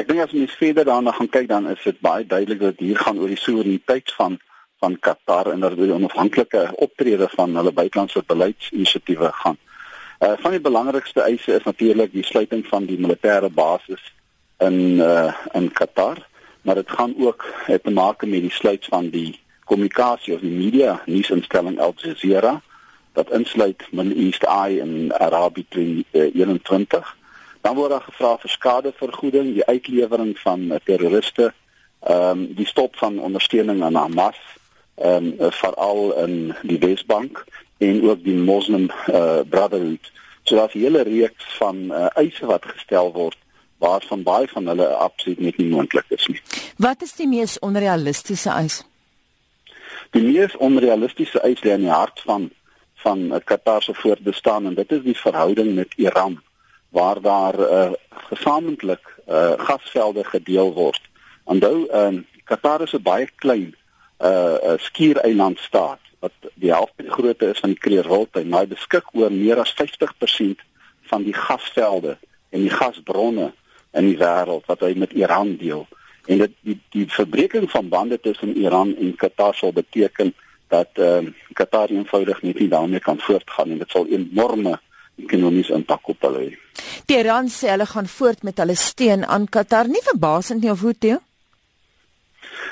Ek dink as mens verder daarna gaan kyk dan is dit baie duidelik dat hier gaan oor die soewereiniteit van van Qatar en dat die onafhanklike optrede van hulle buitelandse beleidsinisiatiewe gaan. Uh van die belangrikste eise is natuurlik die sluiting van die militêre basis in uh in Qatar, maar dit gaan ook het te maak met die sluit van die kommunikasie of die media nuusinstelling Al Jazeera wat insluit Middle East Eye in Arabië 21 Dan word daar gevra vir skadevergoeding, die uitlewering van uh, terroriste, ehm um, die stop van ondersteuning aan Hamas, ehm um, veral in die Wesbank en ook die Muslim uh, Brotherhood. So daar's 'n hele reeks van uh, eise wat gestel word waarvan baie van hulle absoluut net nie moontlik is nie. Wat is die mees onrealistiese eis? Die mees onrealistiese eis lê in die hart van van Qatar se voortbestaan en dit is die verhouding met Iran waar daar uh, gesamentlik uh, gasvelde gedeel word. Onthou, um, Qatar is 'n baie klein uh, uh skiereilandstaat wat die helfte grootte is van die Kreerwoudtuin, maar hy beskik oor meer as 50% van die gasvelde en die gasbronne in die wêreld wat hy met Iran deel. En dit die die verbreeking van bande tussen Iran en Qatar sal beteken dat ehm uh, Qatar eenvoudig net nie daarmee kan voortgaan en dit sal enorme ekonomiese impak op hulle hê. Teheran sê hulle gaan voort met hulle steun aan Qatar, nie verbasend nie of hoe toe?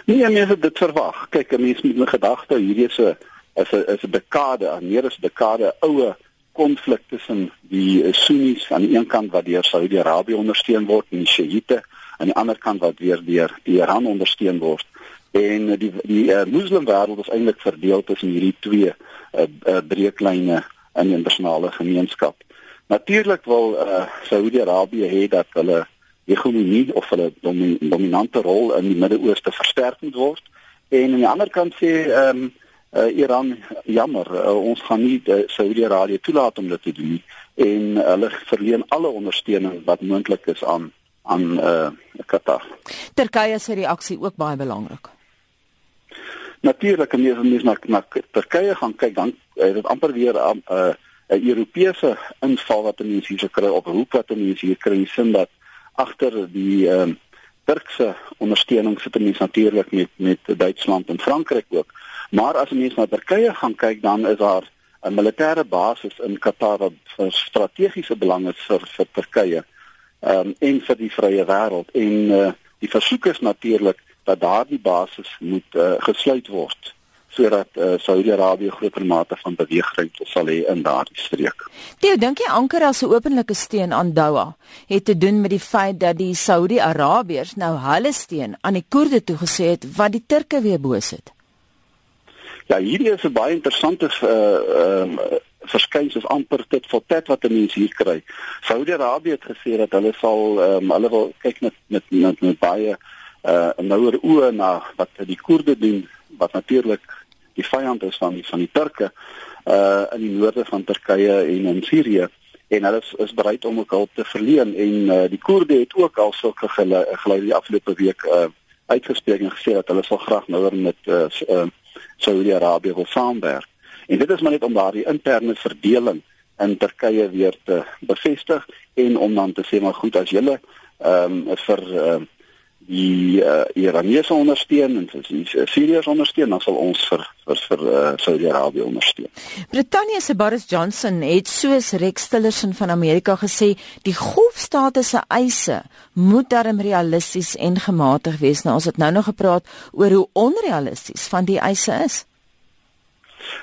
Nee, mense het dit verwag. Kyk, mense met 'n gedagte, hierdie is 'n is 'n is 'n dekade, meer as 'n dekade oue konflik tussen die Sunnis aan die een kant wat deur Saudi-Arabië ondersteun word en die Shiite aan die ander kant wat weer deur Iran ondersteun word. En die die uh, moslimwêreld is eintlik verdeel tussen hierdie twee uh, uh, breeklyne in die internasionale gemeenskap. Natuurlik wil uh, Saudi-Arabië hê dat hulle hegemonie of hulle dominante rol in die Midde-Ooste versterk moet word. En aan die ander kant sê ehm um, uh, Iran jammer, uh, ons gaan nie uh, Saudi-Arabië toelaat om dit te doen en hulle verleen alle ondersteuning wat moontlik is aan aan uh, Qatar. Turkye se reaksie ook baie belangrik. Natuurlik as mens na, na Turkye gaan kyk dan uh, dit amper weer 'n uh, 'n Europese inval wat mense hier kry op roep wat mense hier kry sin dat agter die ehm uh, Turkse ondersteuning sit mense natuurlik met met Duitsland en Frankryk ook. Maar as mense na Turkye gaan kyk dan is daar 'n militêre basis in Qatar wat vir strategiese belang is vir vir Turkye. Ehm um, en vir die vrye wêreld en uh, die versoek is natuurlik dat daardie basis moet uh, gesluit word sodat uh, Saudi-Arabië groter mate van beweegruimte sal hê in daardie streek. Theo, dink jy Ankara se openlike steun aan Doha het te doen met die feit dat die Saudi-Arabiërs nou hulle steun aan die Koerde toegesê het wat die Turke weer boos het? Ja, hierdie is 'n baie interessante uh ehm uh, verskyns is amper dit vir tet wat mense hier kry. Saudi-Arabië het gesê dat hulle sal ehm um, hulle wil kyk met met met, met baie uh nouer oë na wat die Koerde doen wat natuurlik die vyand is van die van die Turke uh in die noorde van Turkye en in Sirië en hulle is, is bereid om ook hulp te verleen en uh, die Koerde het ook al sulke geluide die afgelope week uh uitgespreek en gesê dat hulle sal graag nouer met uh, uh Saudi-Arabië wil saamwerk. En dit is maar net om daardie interne verdeling in Turkye weer te bevestig en om dan te sê maar goed as julle ehm um, vir uh, die uh, Iraniese ondersteun en as die Siriërs ondersteun, dan sal ons vir vir vir uh, Saudi-Arabië ondersteun. Brittanje se Boris Johnson het soos Rex Tillerson van Amerika gesê, die golfstate se eise moet darm realisties en gematig wees. Nou ons het nou nog gepraat oor hoe onrealisties van die eise is.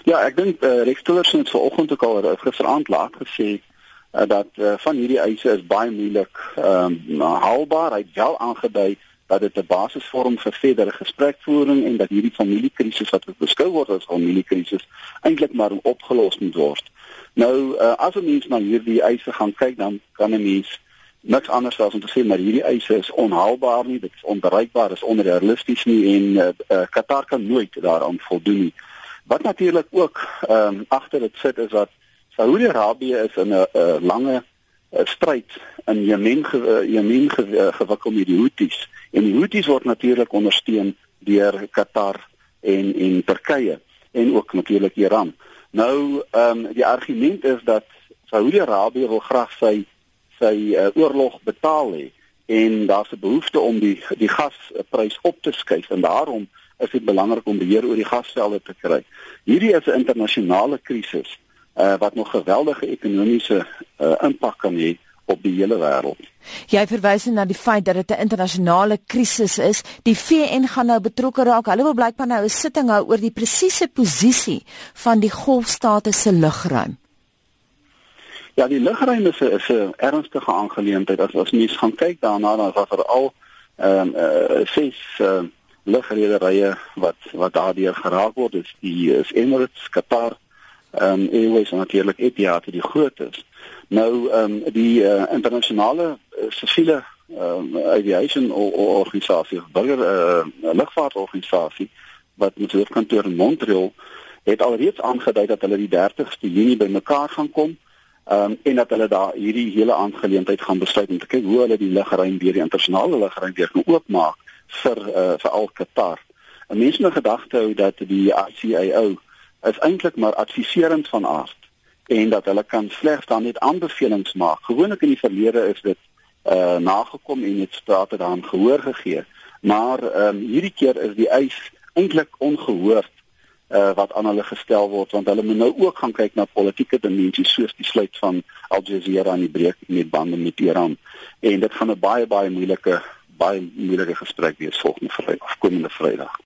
Ja, ek dink uh, Rex Tillerson het vanoggend ook al gisteraand laat gesê dat uh, van hierdie eise is baie moeilik ehm um, haalbaar. Hy het wel aangedui dat dit 'n basis vorm vir verdere gesprekvoering en dat hierdie familiekrisis wat beskou word as 'n familiekrisis eintlik maar opgelos moet word. Nou uh, as 'n mens na hierdie eise gaan kyk dan kan 'n mens niks anders as om te sê maar hierdie eise is onhaalbaar nie, dit is onbereikbaar, is onrealisties nie en uh, uh, Qatar kan nooit daaraan voldoen nie. Wat natuurlik ook ehm um, agter dit sit is dat Saudi-Arabië is in 'n lange stryd in Jemen ge, uh, Jemen ge, uh, gewikkel met die Houthis. En die Houthis word natuurlik ondersteun deur Qatar en en Turkye en ook natuurlik Iran. Nou ehm um, die argument is dat Saudi-Arabië wil graag sy sy uh, oorlog betaal hê en daar's 'n behoefte om die die gasprys op te skuif en daarom is dit belangrik om beheer oor die gasvelde te kry. Hierdie is 'n internasionale krisis uh, wat nog geweldige ekonomiese uh, impak kan hê op die hele wêreld. Jy verwys na die feit dat dit 'n internasionale krisis is. Die VN gaan nou betrokke raak. Hulle wil blykbaar nou 'n sitting hou oor die presiese posisie van die golfstate se lugruim. Ja, die lugruim is 'n is 'n ernstige aangeleentheid. As as mens gaan kyk daarna, dan is daar veral ehm um, uh, ses uh, lugrederye wat wat daardeur geraak word. Dis die is Emirates, Qatar, ehm um, Airways en natuurlik Etihad die grootes. Nou ehm um, die uh, internasionale uh, siviele ehm um, aviation organisasie, burger uh, lugvaartorganisasie wat met hoofkantoor in Montreal het alreeds aangedui dat hulle die 30ste Junie bymekaar gaan kom Ehm um, en dat hulle daar hierdie hele aangeleentheid gaan besluit om te kyk hoe hulle die lugruim weer die internasionale lugruim weer kan oopmaak vir uh, vir al Qatar. 'n Mens moet gedagte hou dat die ICAO is eintlik maar adviserend van aard en dat hulle kan slegs dan net aanbevelings maak. Gewoonlik in die verlede is dit uh nagekom en het sprake daaraan gehoor gegee. Maar ehm um, hierdie keer is die eis eintlik ongehoord uh, wat aan hulle gestel word want hulle moet nou ook gaan kyk na politieke dimensies soos die sluit van Al Jazeera aan die breek met bande met Iran en dit gaan 'n baie baie moeilike baie moeilike gesprek wees volgende Vrydag of komende Vrydag